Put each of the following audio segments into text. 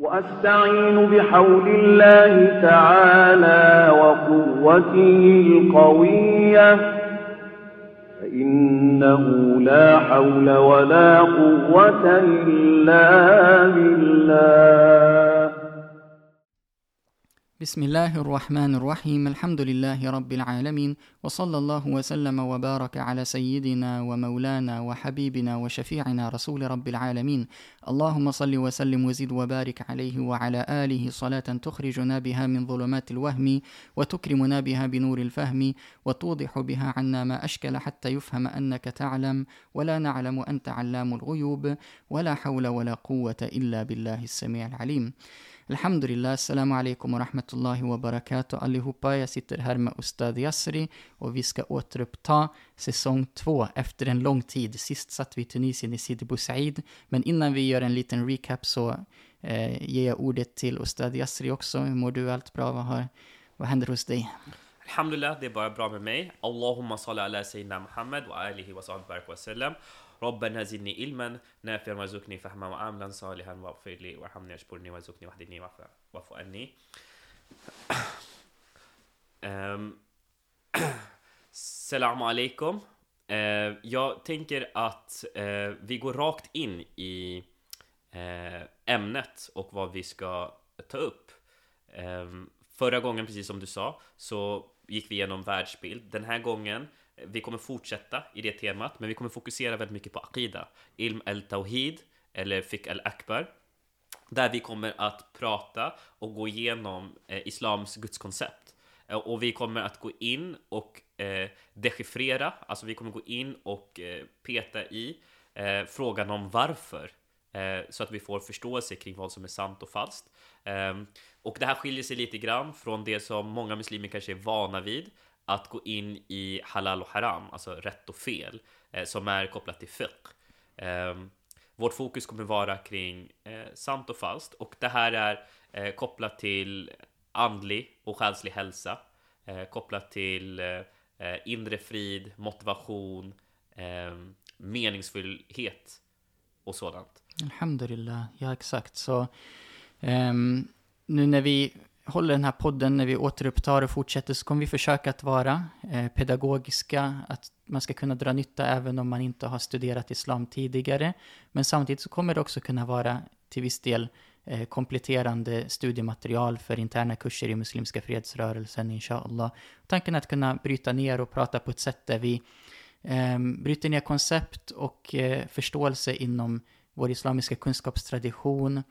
وأستعين بحول الله تعالى وقوته القوية فإنه لا حول ولا قوة إلا بالله. بسم الله الرحمن الرحيم الحمد لله رب العالمين وصلى الله وسلم وبارك على سيدنا ومولانا وحبيبنا وشفيعنا رسول رب العالمين اللهم صل وسلم وزد وبارك عليه وعلى آله صلاة تخرجنا بها من ظلمات الوهم وتكرمنا بها بنور الفهم وتوضح بها عنا ما أشكل حتى يفهم أنك تعلم ولا نعلم أنت علام الغيوب ولا حول ولا قوة إلا بالله السميع العليم Alhamdulillah, salam alaikum och rahmatullahi wa barakatuh allihopa. Jag sitter här med Ustad Yasri och vi ska återuppta säsong två efter en lång tid. Sist satt vi i Tunisien i Sidi Bou Said, men innan vi gör en liten recap så eh, ger jag ordet till Ustad Yasri också. Hur mår du? Allt bra? Vad, har, vad händer hos dig? Alhamdulillah, det är bara bra med mig. Allahumma salli ala sayyidina Muhammad wa alihi wa sahbihi wa sallam. ربنا زدني علما نافعا وارزقني فهما وعملا صالحا واغفر لي وارحمني واشكرني وارزقني واهدني واعف واعف عني um, Salam alaikum. Uh, jag tänker att uh, vi går rakt in i uh, ämnet och vad vi ska ta upp. Um, förra gången, precis som du sa, så gick vi igenom världsbild. Den här gången vi kommer fortsätta i det temat, men vi kommer fokusera väldigt mycket på Aqida, Ilm al-Tawhid eller Fiqh al-Akbar, där vi kommer att prata och gå igenom eh, Islams gudskoncept. Eh, och vi kommer att gå in och eh, dechiffrera, alltså vi kommer gå in och eh, peta i eh, frågan om varför, eh, så att vi får förståelse kring vad som är sant och falskt. Ehm, och det här skiljer sig lite grann från det som många muslimer kanske är vana vid, att gå in i halal och haram, alltså rätt och fel, eh, som är kopplat till fiqh. Eh, vårt fokus kommer vara kring eh, sant och falskt och det här är eh, kopplat till andlig och själslig hälsa, eh, kopplat till eh, eh inre frid, motivation, ehm, meningsfullhet och sådant. Alhamdulillah, ja exakt. Så um, nu när vi håller den här podden, när vi återupptar och fortsätter, så kommer vi försöka att vara eh, pedagogiska, att man ska kunna dra nytta även om man inte har studerat islam tidigare. Men samtidigt så kommer det också kunna vara till viss del eh, kompletterande studiematerial för interna kurser i Muslimska fredsrörelsen, inshallah. Tanken är att kunna bryta ner och prata på ett sätt där vi eh, bryter ner koncept och eh, förståelse inom vår islamiska kunskapstradition,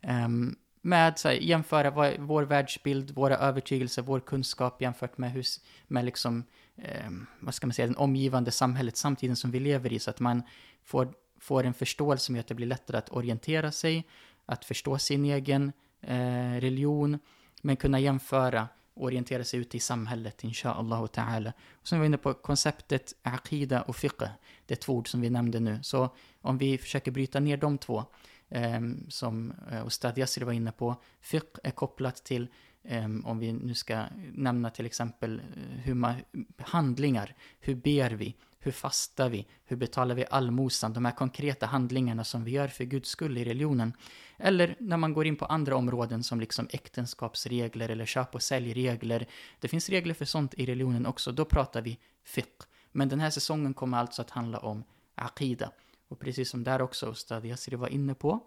ehm, med så här, jämföra vad, vår världsbild, våra övertygelser, vår kunskap jämfört med, hur, med liksom, eh, vad ska man säga, den omgivande samhället, samtiden som vi lever i, så att man får, får en förståelse som gör att det blir lättare att orientera sig, att förstå sin egen eh, religion, men kunna jämföra och orientera sig ute i samhället, inshallah ta'ala. Och sen var vi inne på konceptet aqida och fiqh, det är två ord som vi nämnde nu. Så om vi försöker bryta ner de två, Ehm, som eh, Ustad Yassir var inne på. Fiqh är kopplat till, ehm, om vi nu ska nämna till exempel eh, hur man, handlingar, hur ber vi, hur fastar vi, hur betalar vi allmosan, de här konkreta handlingarna som vi gör för Guds skull i religionen. Eller när man går in på andra områden som liksom äktenskapsregler eller köp och säljregler. Det finns regler för sånt i religionen också, då pratar vi fiqh. Men den här säsongen kommer alltså att handla om aqida. Och precis som där också Ustad Yasri var inne på,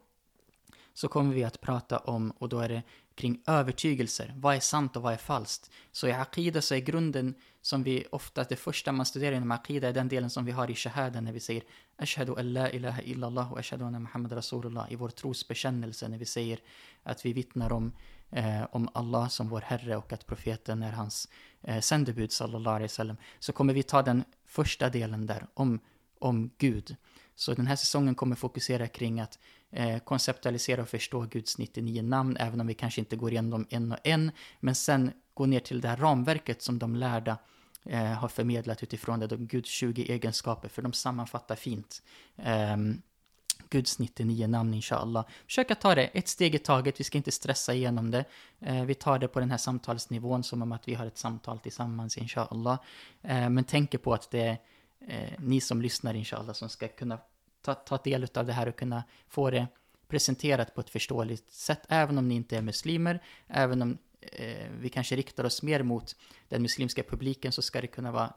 så kommer vi att prata om, och då är det kring övertygelser. Vad är sant och vad är falskt? Så i Aqida så är grunden som vi ofta, det första man studerar inom Aqida är den delen som vi har i Shahada när vi säger Ashhadu an la ilaha illallah och Ashhadu anna Muhammad Rasulullah i vår trosbekännelse när vi säger att vi vittnar om, eh, om Allah som vår Herre och att profeten är hans eh, sändebud sallallahu alaihi wasallam. Så kommer vi ta den första delen där om, om Gud. Så den här säsongen kommer fokusera kring att eh, konceptualisera och förstå Guds 99 namn, även om vi kanske inte går igenom dem en och en, men sen gå ner till det här ramverket som de lärda eh, har förmedlat utifrån det, de Guds 20 egenskaper, för de sammanfattar fint eh, Guds 99 namn, inshallah. Försöka ta det ett steg i taget, vi ska inte stressa igenom det. Eh, vi tar det på den här samtalsnivån som om att vi har ett samtal tillsammans, inshallah. Eh, men tänk på att det är eh, ni som lyssnar, inshallah, som ska kunna ta, ta del av det här och kunna få det presenterat på ett förståeligt sätt, även om ni inte är muslimer, även om eh, vi kanske riktar oss mer mot den muslimska publiken så ska det kunna vara,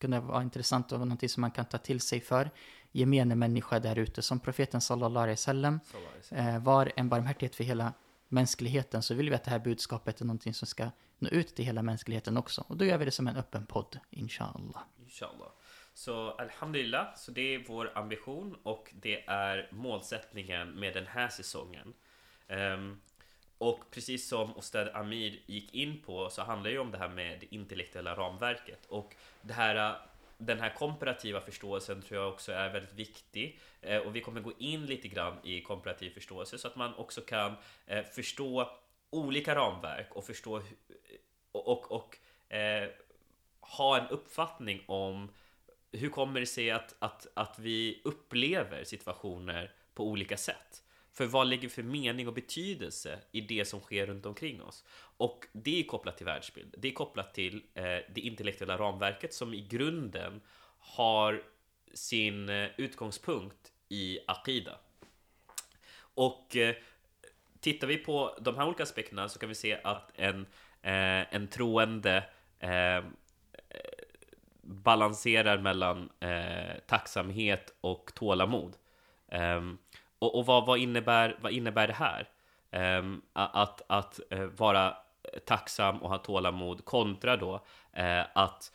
kunna vara intressant och någonting som man kan ta till sig för gemene människa där ute. Som profeten sallallahu alaihi wasallam eh, var en barmhärtighet för hela mänskligheten så vill vi att det här budskapet är någonting som ska nå ut till hela mänskligheten också. Och då gör vi det som en öppen podd, inshallah. Inshallah. Så alhamdulillah, så det är vår ambition och det är målsättningen med den här säsongen. Um, och precis som Ostad Amir gick in på så handlar det ju om det här med det intellektuella ramverket och det här den här komparativa förståelsen tror jag också är väldigt viktig eh, och vi kommer gå in lite grann i komparativ förståelse så att man också kan eh, förstå olika ramverk och förstå och, och, och eh, ha en uppfattning om hur kommer det sig att, att, att vi upplever situationer på olika sätt? För vad ligger för mening och betydelse i det som sker runt omkring oss? Och det är kopplat till världsbild. Det är kopplat till eh, det intellektuella ramverket som i grunden har sin eh, utgångspunkt i Aqida. Och eh, tittar vi på de här olika aspekterna så kan vi se att en, eh, en troende eh, balanserar mellan eh, tacksamhet och tålamod. Um, och, och vad, vad, innebär, vad innebär det här? Um, att att uh, vara tacksam och ha tålamod kontra då uh, att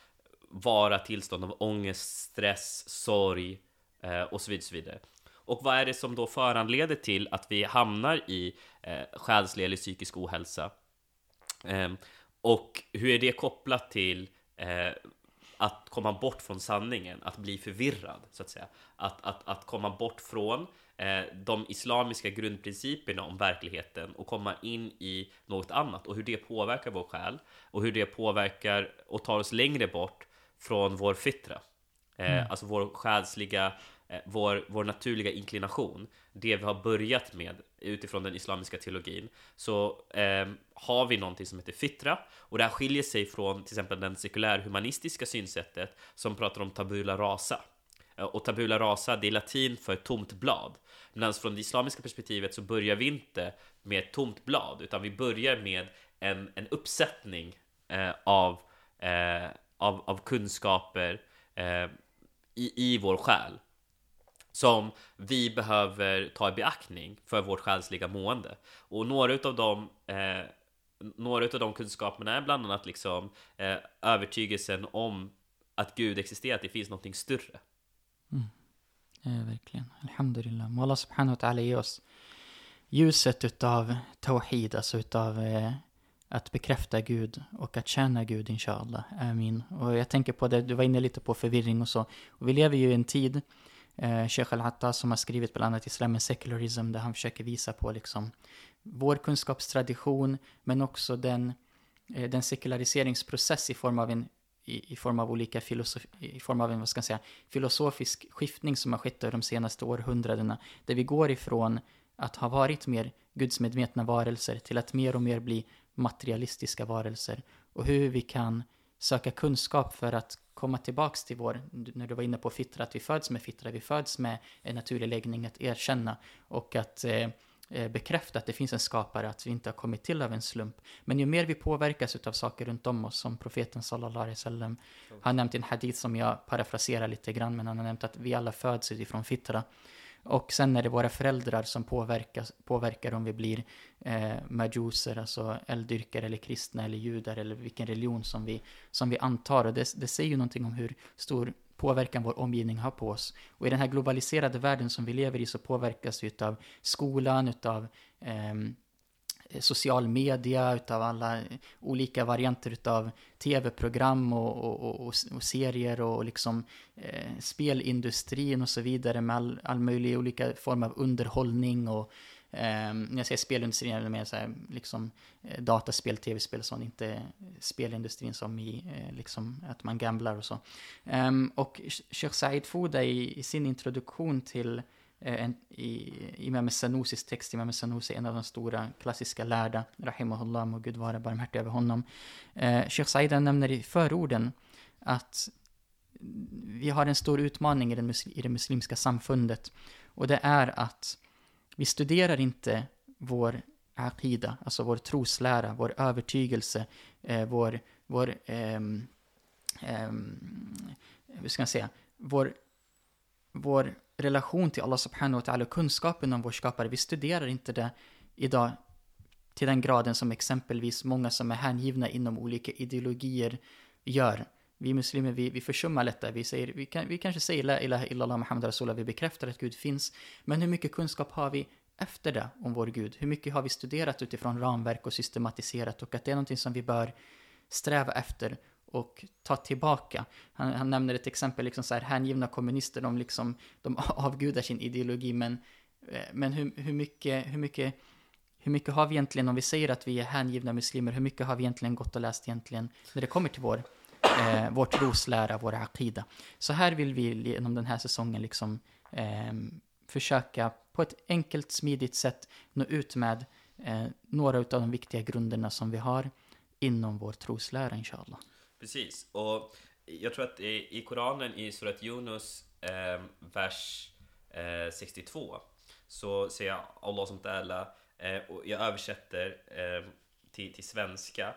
vara tillstånd av ångest, stress, sorg uh, och så vidare, så vidare. Och vad är det som då föranleder till att vi hamnar i eh, själslig eller psykisk ohälsa? Um, och hur är det kopplat till att komma bort från sanningen, att bli förvirrad, så att säga. Att, att, att komma bort från eh, de islamiska grundprinciperna om verkligheten och komma in i något annat och hur det påverkar vår själ och hur det påverkar och tar oss längre bort från vår fitra. Eh, mm. Alltså vår själsliga, eh, vår, vår naturliga inklination. Det vi har börjat med utifrån den islamiska teologin. Så eh, har vi någonting som heter fitra och det här skiljer sig från till exempel den sekulärhumanistiska synsättet som pratar om tabula rasa. Eh, och tabula rasa, det är latin för tomt blad. Medan från det islamiska perspektivet så börjar vi inte med ett tomt blad, utan vi börjar med en, en uppsättning eh, av, eh, av, av kunskaper eh, i, i vår själ som vi behöver ta i beaktning för vårt själsliga mående. Och några av de, eh, några av de kunskaperna är bland annat liksom eh, övertygelsen om att Gud existerar, att det finns någonting större. Mm. Eh, verkligen. Alhamdulillah. Må Allah subhanahu wa ta'ala ge oss ljuset utav tawhid, alltså utav eh, att bekräfta Gud och att tjäna Gud, inshallah. Amin. Och jag tänker på det, du var inne lite på förvirring och så. Och vi lever ju i en tid, eh, Sheikh al-Hatta som har skrivit bland annat Islam and Secularism, där han försöker visa på liksom vår kunskapstradition, men också den, eh, den sekulariseringsprocess i form av en i, i, form av olika filosof, i form av en vad ska jag säga, filosofisk skiftning som har skett de senaste århundradena. Där vi går ifrån att ha varit mer gudsmedvetna varelser till att mer och mer bli materialistiska varelser. Och hur vi kan söka kunskap för att komma tillbaks till vår, när du var inne på fittra, att vi föds med fittra, vi föds med en naturlig läggning att erkänna och att eh, Eh, bekräfta att det finns en skapare, att vi inte har kommit till av en slump. Men ju mer vi påverkas av saker runt om oss, som profeten sallallahu alaihi wasallam har nämnt i en hadith som jag parafraserar lite grann, men han har nämnt att vi alla föds utifrån fitra. Och sen är det våra föräldrar som påverkas, påverkar om vi blir eh, majuser, alltså elddyrkare eller kristna eller judar eller vilken religion som vi, som vi antar. Och det, det säger ju någonting om hur stor påverkan vår omgivning har på oss. Och i den här globaliserade världen som vi lever i så påverkas vi utav skolan, utav eh, Eh, social media, utav alla eh, olika varianter utav tv-program och, och, och, och, serier och liksom eh, spelindustrin och så vidare med all, all möjlig olika form av underhållning och Eh, när jag säger spelindustrin är det mer så här, liksom, eh, dataspel, tv-spel och sånt, inte spelindustrin som i eh, liksom, att man gamblar och så. Eh, och Sheikh Said Fouda i, i, sin introduktion till eh, Eh, en, i, Imam Sanusis text, Imam Sanusi, en av de stora klassiska lärda, Rahimahullah, må Gud vara barmhärtig över honom. Eh, Sheikh Saida nämner i förorden att vi har en stor utmaning i, den, i det muslimska samfundet. Och det är att vi studerar inte vår aqida, alltså vår troslära, vår övertygelse, eh, vår, vår eh, eh, hur ska jag säga, vår, vår relation till Allah subhanahu wa ta'ala, kunskapen om vår skapare, vi studerar inte det idag till den graden som exempelvis många som är hängivna inom olika ideologier gör. Vi muslimer, vi, vi försummar detta. Vi, säger, vi, kan, vi kanske säger la ilaha illallah Muhammad Rasulallah, vi bekräftar att Gud finns. Men hur mycket kunskap har vi efter det om vår Gud? Hur mycket har vi studerat utifrån ramverk och systematiserat? Och att det är någonting som vi bör sträva efter och ta tillbaka. Han, han nämner ett exempel, liksom så här, hängivna kommunister, de, liksom, de avgudar sin ideologi, men, eh, men hur, hur, mycket, hur, mycket, hur mycket har vi egentligen, om vi säger att vi är hängivna muslimer, hur mycket har vi egentligen gått och läst egentligen när det kommer till vår, eh, vår troslära, vår aqida? Så här vill vi genom den här säsongen liksom eh, försöka på ett enkelt, smidigt sätt nå ut med eh, några av de viktiga grunderna som vi har inom vår troslära, inshallah. Precis, och jag tror att i, i Koranen i Surat Yunus, eh, vers eh, 62, så säger Allah som ta'ala, eh, och jag översätter eh, till, till svenska,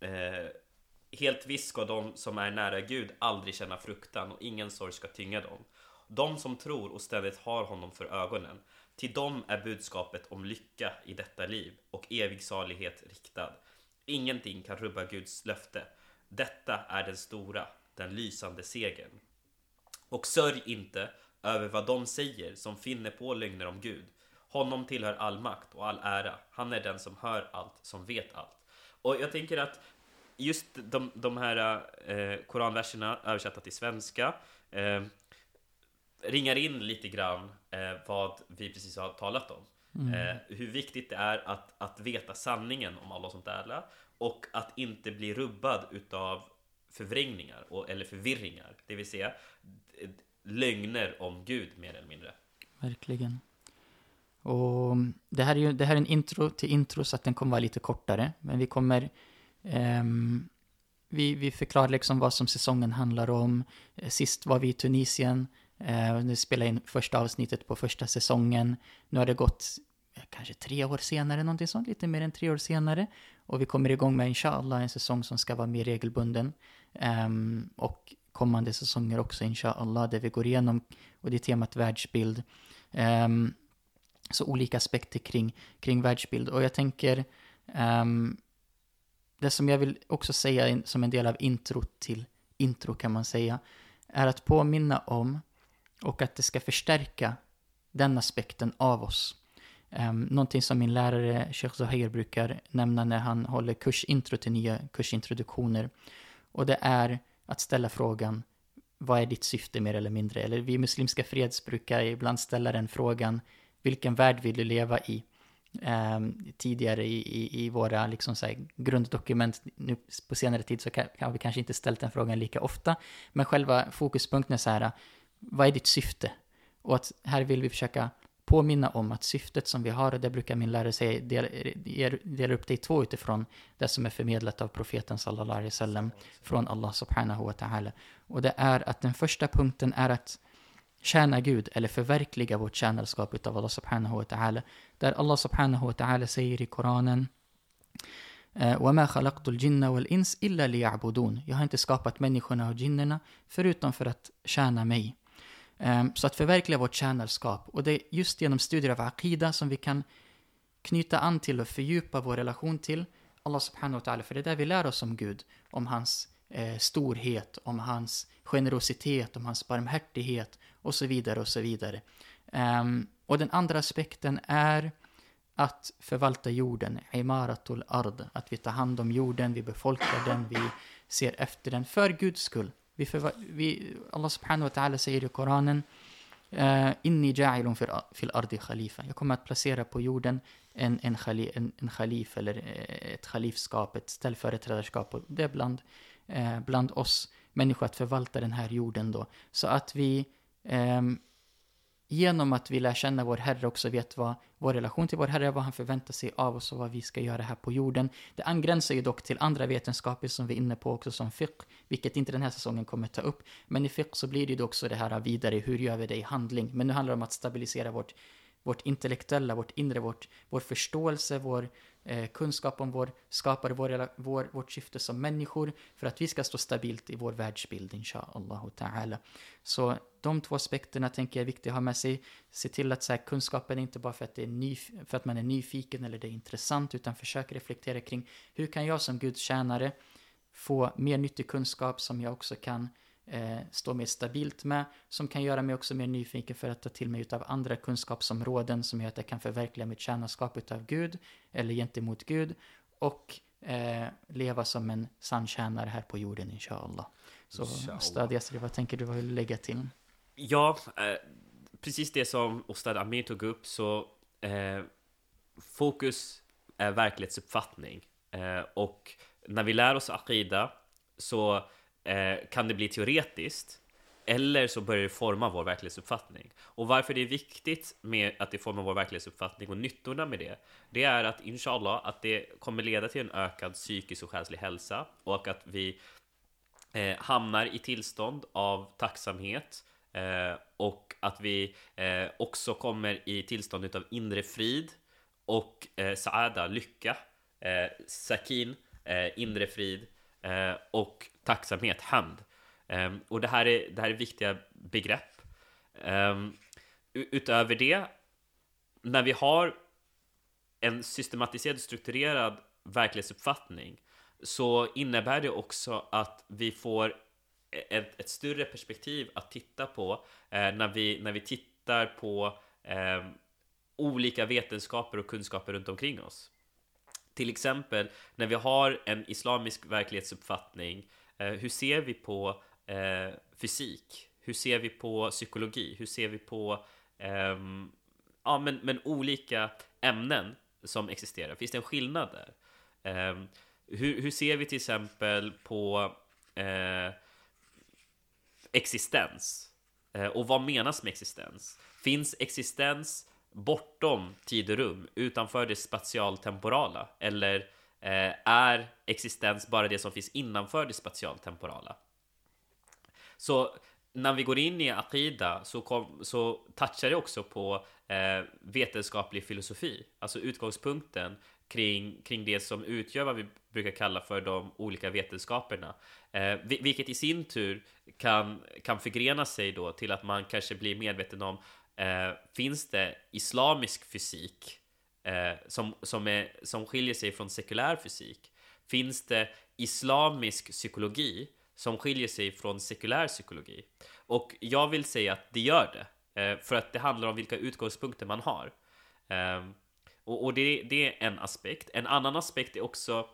eh, Helt visst ska de som är nära Gud aldrig känna fruktan och ingen sorg ska tynga dem. De som tror och ständigt har honom för ögonen, till dem är budskapet om lycka i detta liv och evig salighet riktad. Ingenting kan rubba Guds löfte. Detta är den stora, den lysande segern. Och sörj inte över vad de säger som finner på lögner om Gud. Honom tillhör all makt och all ära. Han är den som hör allt, som vet allt. Och jag tänker att just de, de här eh, koranverserna översatta till svenska eh, ringar in lite grann eh, vad vi precis har talat om. Mm. Eh, hur viktigt det är att, att veta sanningen om Allah som är och att inte bli rubbad utav förvrängningar och, eller förvirringar, det vill säga lögner om Gud mer eller mindre. Verkligen. Och det här är ju det här är en intro till intro så att den kommer vara lite kortare, men vi kommer um, vi, vi förklarar liksom vad som säsongen handlar om. Sist var vi i Tunisien. Uh, nu spelar in första avsnittet på första säsongen. Nu har det gått kanske tre år senare, någonting sånt, lite mer än tre år senare. Och vi kommer igång med inshallah en säsong som ska vara mer regelbunden. Um, och kommande säsonger också inshallah, där vi går igenom, och det är temat världsbild. Um, så olika aspekter kring, kring världsbild. Och jag tänker, um, det som jag vill också säga som en del av intro till intro kan man säga, är att påminna om och att det ska förstärka den aspekten av oss. Um, någonting som min lärare Sheikh Zahir brukar nämna när han håller kursintro till nya kursintroduktioner. Och det är att ställa frågan, vad är ditt syfte mer eller mindre? Eller vi muslimska freds brukar ibland ställa den frågan, vilken värld vill du leva i? Um, tidigare i, i, i, våra liksom så grunddokument, nu på senare tid så kan, har vi kanske inte ställt den frågan lika ofta, men själva fokuspunkten är så här, vad är ditt syfte? Och att här vill vi försöka påminna om att syftet som vi har, och det brukar min lärare säga, delar del upp det i två utifrån det som är förmedlat av profeten sallallahu alaihi wasallam från Allah subhanahu wa ta'ala. Och det är att den första punkten är att tjäna Gud eller förverkliga vårt tjänarskap utav Allah subhanahu wa ta'ala. Där Allah subhanahu wa ta'ala säger i Koranen وَمَا خَلَقْتُ الْجِنَّ وَالْإِنسِ إِلَّا لِيَعْبُدُونَ Jag har inte skapat människorna och jinnerna förutom för att tjäna mig. Ehm, så att förverkliga vårt tjänarskap. Och det är just genom studier av Aqida som vi kan knyta an till och fördjupa vår relation till Allah subhanahu wa ta'ala. För det är där vi lär oss om Gud, om hans eh, storhet, om hans generositet, om hans barmhärtighet och så vidare och så vidare. Um, och den andra aspekten är att förvalta jorden, imaratul ard, att vi tar hand om jorden, vi befolkar den, vi ser efter den för Guds skull. Vi, vi, Allah subhanahu wa ta'ala säger i Koranen uh, Inni ja'ilun fil ardi khalifa. Jag kommer att placera på jorden en, en, khali, en, en khalif eller eh, ett khalifskap, ett ställföreträdarskap. Och det är bland, uh, bland oss människor att förvalta den här jorden då. Så att vi um, genom att vi lär känna vår Herre också vet vad vår relation till vår Herre, vad han förväntar sig av oss och vad vi ska göra här på jorden. Det angränsar ju dock till andra vetenskaper som vi är inne på också som fiqh, vilket inte den här säsongen kommer ta upp. Men i fiqh så blir det ju också det här vidare, hur gör vi det i handling? Men nu handlar det om att stabilisera vårt, vårt intellektuella, vårt inre, vårt, vår förståelse, vår eh, kunskap om vår skapare, vår, vår, vårt syfte som människor, för att vi ska stå stabilt i vår världsbild, inshallah ta'ala. Så de två aspekterna tänker jag är viktiga att ha med sig. Se till att så här, kunskapen är inte bara för att, det är ny, för att man är nyfiken eller det är intressant, utan försök reflektera kring hur kan jag som Guds tjänare få mer nyttig kunskap som jag också kan eh, stå mer stabilt med, som kan göra mig också mer nyfiken för att ta till mig av andra kunskapsområden som gör att jag kan förverkliga mitt tjänarskap utav Gud, eller gentemot Gud, och eh, leva som en sann tjänare här på jorden, inshallah. Så. Ustad Yasri, vad tänker du vad vill du lägga till? Ja, eh, precis det som Ostad Amir tog upp så eh, fokus är verklighetsuppfattning eh, och när vi lär oss aqida så eh, kan det bli teoretiskt eller så börjar det forma vår verklighetsuppfattning. Och varför det är viktigt med att det formar vår verklighetsuppfattning och nyttorna med det, det är att inshallah att det kommer leda till en ökad psykisk och själslig hälsa och att vi eh, hamnar i tillstånd av tacksamhet eh, och att vi eh, också kommer i tillstånd utav inre frid och eh, saada, lycka, eh, sakin, eh, inre frid eh, och tacksamhet, hämnd. Um, ehm, och det här, är, det här är viktiga begrepp. Um, utöver det, när vi har en systematiserad, strukturerad verklighetsuppfattning så innebär det också att vi får ett, ett större perspektiv att titta på eh, när, vi, när vi tittar på eh, olika vetenskaper och kunskaper runt omkring oss. Till exempel när vi har en islamisk verklighetsuppfattning, eh, Eh, hur ser vi på eh, fysik? Hur ser vi på psykologi? Hur ser vi på ehm, ja, men, men olika ämnen som existerar? Finns det en skillnad där? Ehm, hur, hur ser vi till exempel på eh, existens? Eh, och vad menas med existens? Finns existens bortom tid och rum, utanför det spatialtemporala? Eller eh, Eh, är existens bara det som finns innanför det spatialtemporala? Så när vi går in i Aqida så, kom, så touchar det också på eh, vetenskaplig filosofi, alltså utgångspunkten kring, kring det som utgör vad vi brukar kalla för de olika vetenskaperna. Eh, vilket i sin tur kan, kan förgrena sig då till att man kanske blir medveten om eh, finns det islamisk fysik eh, som, som, är, som skiljer sig från sekulär fysik? Finns det islamisk psykologi som skiljer sig från sekulär psykologi? Och jag vill säga att det gör det, eh, för att det handlar om vilka utgångspunkter man har. Ehm, och, och det, det är en aspekt. En annan aspekt är också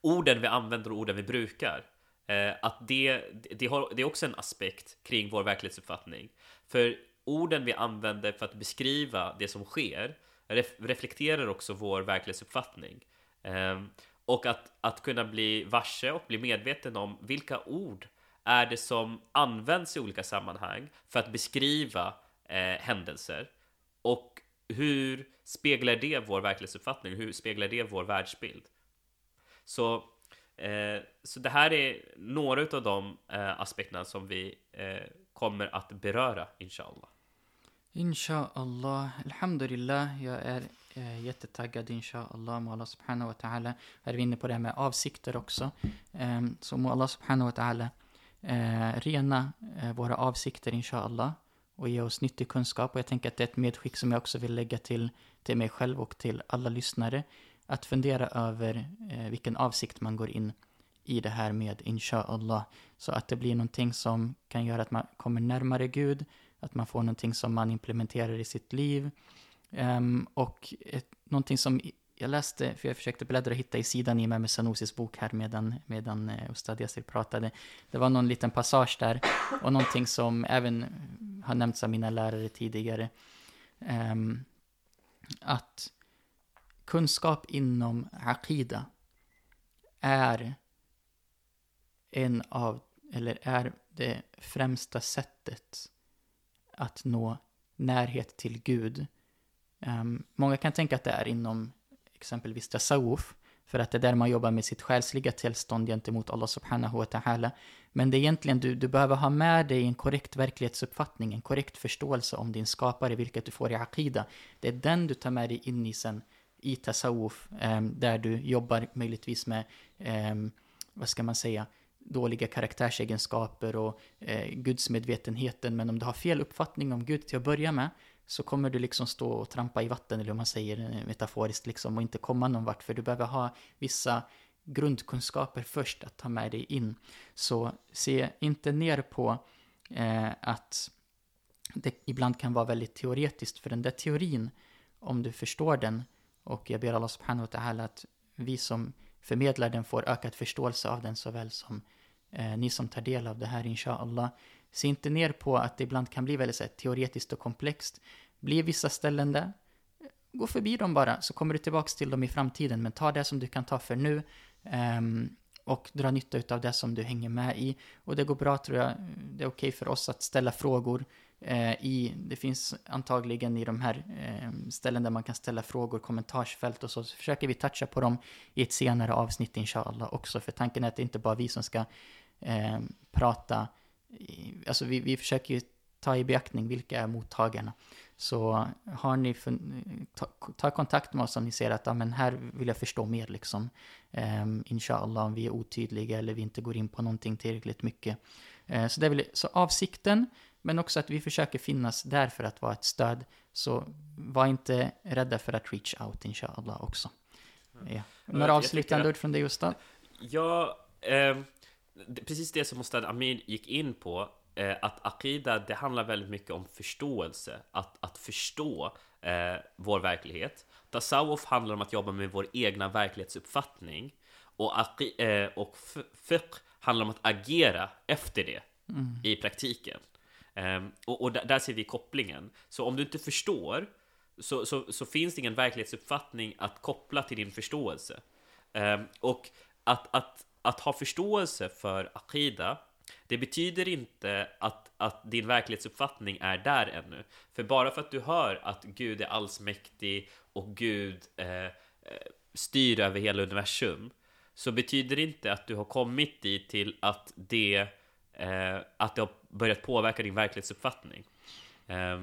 orden vi använder och orden vi brukar. Eh, att det, det, har, det är också en aspekt kring vår verklighetsuppfattning. För orden vi använder för att beskriva det som sker ref, reflekterar också vår verklighetsuppfattning. Eh, och att, att kunna bli varse och bli medveten om vilka ord är det som används i olika sammanhang för att beskriva eh, händelser och hur speglar det vår verklighetsuppfattning? Hur speglar det vår världsbild? Så, eh, så det här är några av de eh, aspekterna som vi eh, kommer att beröra, inshallah. Inshallah, alhamdulillah, jag är eh, jättetaggad inshallah må Allah subhanahu wa ta'ala. Här är vi inne på det här med avsikter också. Eh, så må Allah subhanahu wa ta'ala eh, rena eh, våra avsikter inshallah och ge oss nyttig kunskap. Och jag tänker att det är ett medskick som jag också vill lägga till, till mig själv och till alla lyssnare. Att fundera över eh, vilken avsikt man går in i det här med inshallah. Så att det blir någonting som kan göra att man kommer närmare Gud, att man får någonting som man implementerar i sitt liv. Um, och ett, någonting som jag läste, för jag försökte bläddra och hitta i sidan i Mehmet Sanusis bok här medan, medan uh, Ustad Yasir pratade. Det var någon liten passage där och någonting som även har nämnts av mina lärare tidigare. Um, att kunskap inom Aqida är en av, eller är det främsta sättet att nå närhet till Gud. Um, många kan tänka att det är inom exempelvis tasawuf, För att det är där man jobbar med sitt själsliga tillstånd gentemot Allah subhanahu wa ta'ala. Men det är egentligen, du, du behöver ha med dig en korrekt verklighetsuppfattning, en korrekt förståelse om din skapare, vilket du får i Aqida. Det är den du tar med dig in i sen i tasawuf, um, ehm, där du jobbar möjligtvis med, um, vad ska man säga, dåliga karaktärsegenskaper och eh, gudsmedvetenheten. Men om du har fel uppfattning om Gud till att börja med, så kommer du liksom stå och trampa i vatten, eller hur man säger eh, metaforiskt, liksom, och inte komma någon vart, för du behöver ha vissa grundkunskaper först att ta med dig in. Så se inte ner på eh, att det ibland kan vara väldigt teoretiskt, för den där teorin, om du förstår den, och jag ber Allah subhanahu wa ta'ala att vi som förmedlar den får ökad förståelse av den såväl som eh, ni som tar del av det här inshallah. Se inte ner på att det ibland kan bli väldigt så här, teoretiskt och komplext. Blir vissa ställen där, gå förbi dem bara så kommer du tillbaka till dem i framtiden. Men ta det som du kan ta för nu. Um, och dra nytta av det som du hänger med i. Och det går bra tror jag, det är okej okay för oss att ställa frågor Eh, i, det finns antagligen i de här eh, ställen där man kan ställa frågor, kommentarsfält och så, så försöker vi toucha på dem i ett senare avsnitt inshallah också, för tanken är att det inte bara vi som ska eh, prata, alltså vi, vi försöker ju ta i beaktning vilka är mottagarna. Så har ni ta, ta, kontakt med oss om ni ser att ah, men här vill jag förstå mer liksom. Um, inshallah om vi är otydliga eller vi inte går in på någonting tillräckligt mycket. Uh, så, det vill, så avsikten, men också att vi försöker finnas där för att vara ett stöd. Så var inte rädda för att reach out inshallah också. Ja. Några avslutande ord från dig Ustad? Ja, eh, precis det som Ustad Amir gick in på eh, att Aqida, det handlar väldigt mycket om förståelse. Att, att förstå eh, vår verklighet. Tasawuf handlar om att jobba med vår egna verklighetsuppfattning. Och, eh, och fiqh handlar om att agera efter det mm. i praktiken. Ehm, och, och där, ser vi kopplingen. Så om du inte förstår så, så, så, finns det ingen verklighetsuppfattning att koppla till din förståelse. Ehm, och att, att, att ha förståelse för akida, det betyder inte att, att din verklighetsuppfattning är där ännu. För bara för att du hör att Gud är allsmäktig och Gud eh, eh styr över hela universum så betyder det inte att du har kommit dit till att det, eh, att det har börjat påverka din verklighetsuppfattning. Eh,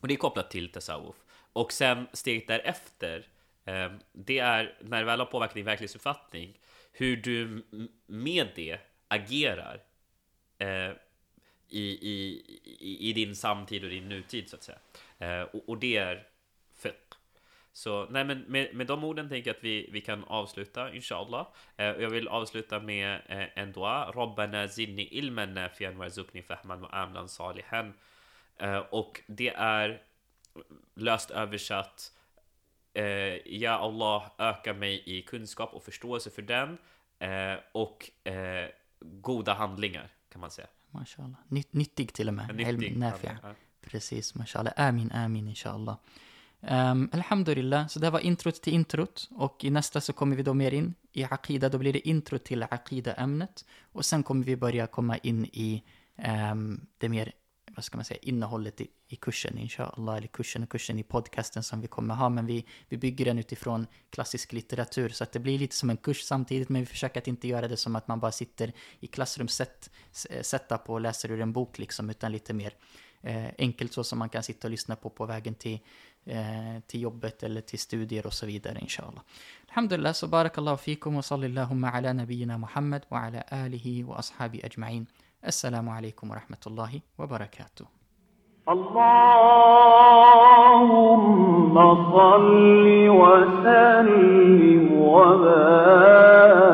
och det är kopplat till tasawuf. Och sen steget därefter, eh, det är när det väl har påverkat din verklighetsuppfattning, hur du med det agerar eh, i, i, i, din samtid och din nutid så att säga. Eh, och, och, det är. Så nej, men med, med de orden tänker jag att vi, vi kan avsluta inshallah. Eh, jag vill avsluta med eh, en dua. Rabbana zidni ilman nafian warzuqni fahman wa amlan salihan. Eh, och det är löst översatt eh, Ja Allah, öka mig i kunskap och förståelse för den eh, och eh, goda handlingar kan man säga. Mashallah. Nyt, nyttig till och med. Nyttig. Ja. Precis, mashallah. Amin, amin, inshallah. Um, alhamdulillah, så det var introt till introt och i nästa så kommer vi då mer in i Aqida, då blir det intro till Aqida-ämnet och sen kommer vi börja komma in i um, det mer vad ska man säga, innehållet i, i kursen, inshallah, eller kursen och kursen i podcasten som vi kommer ha, men vi, vi bygger den utifrån klassisk litteratur, så att det blir lite som en kurs samtidigt, men vi försöker att inte göra det som att man bara sitter i klassrumsset, och läser ur en bok liksom, utan lite mer enkelt så som man kan sitta och lyssna på på vägen till, eh, till jobbet eller till studier och så vidare, inshallah. Alhamdulillah, så barakallahu fikum och sallillahumma ala nabiyyina Muhammad wa ala alihi wa ashabi ajma'in. السلام عليكم ورحمة الله وبركاته اللهم صل وسلم وبارك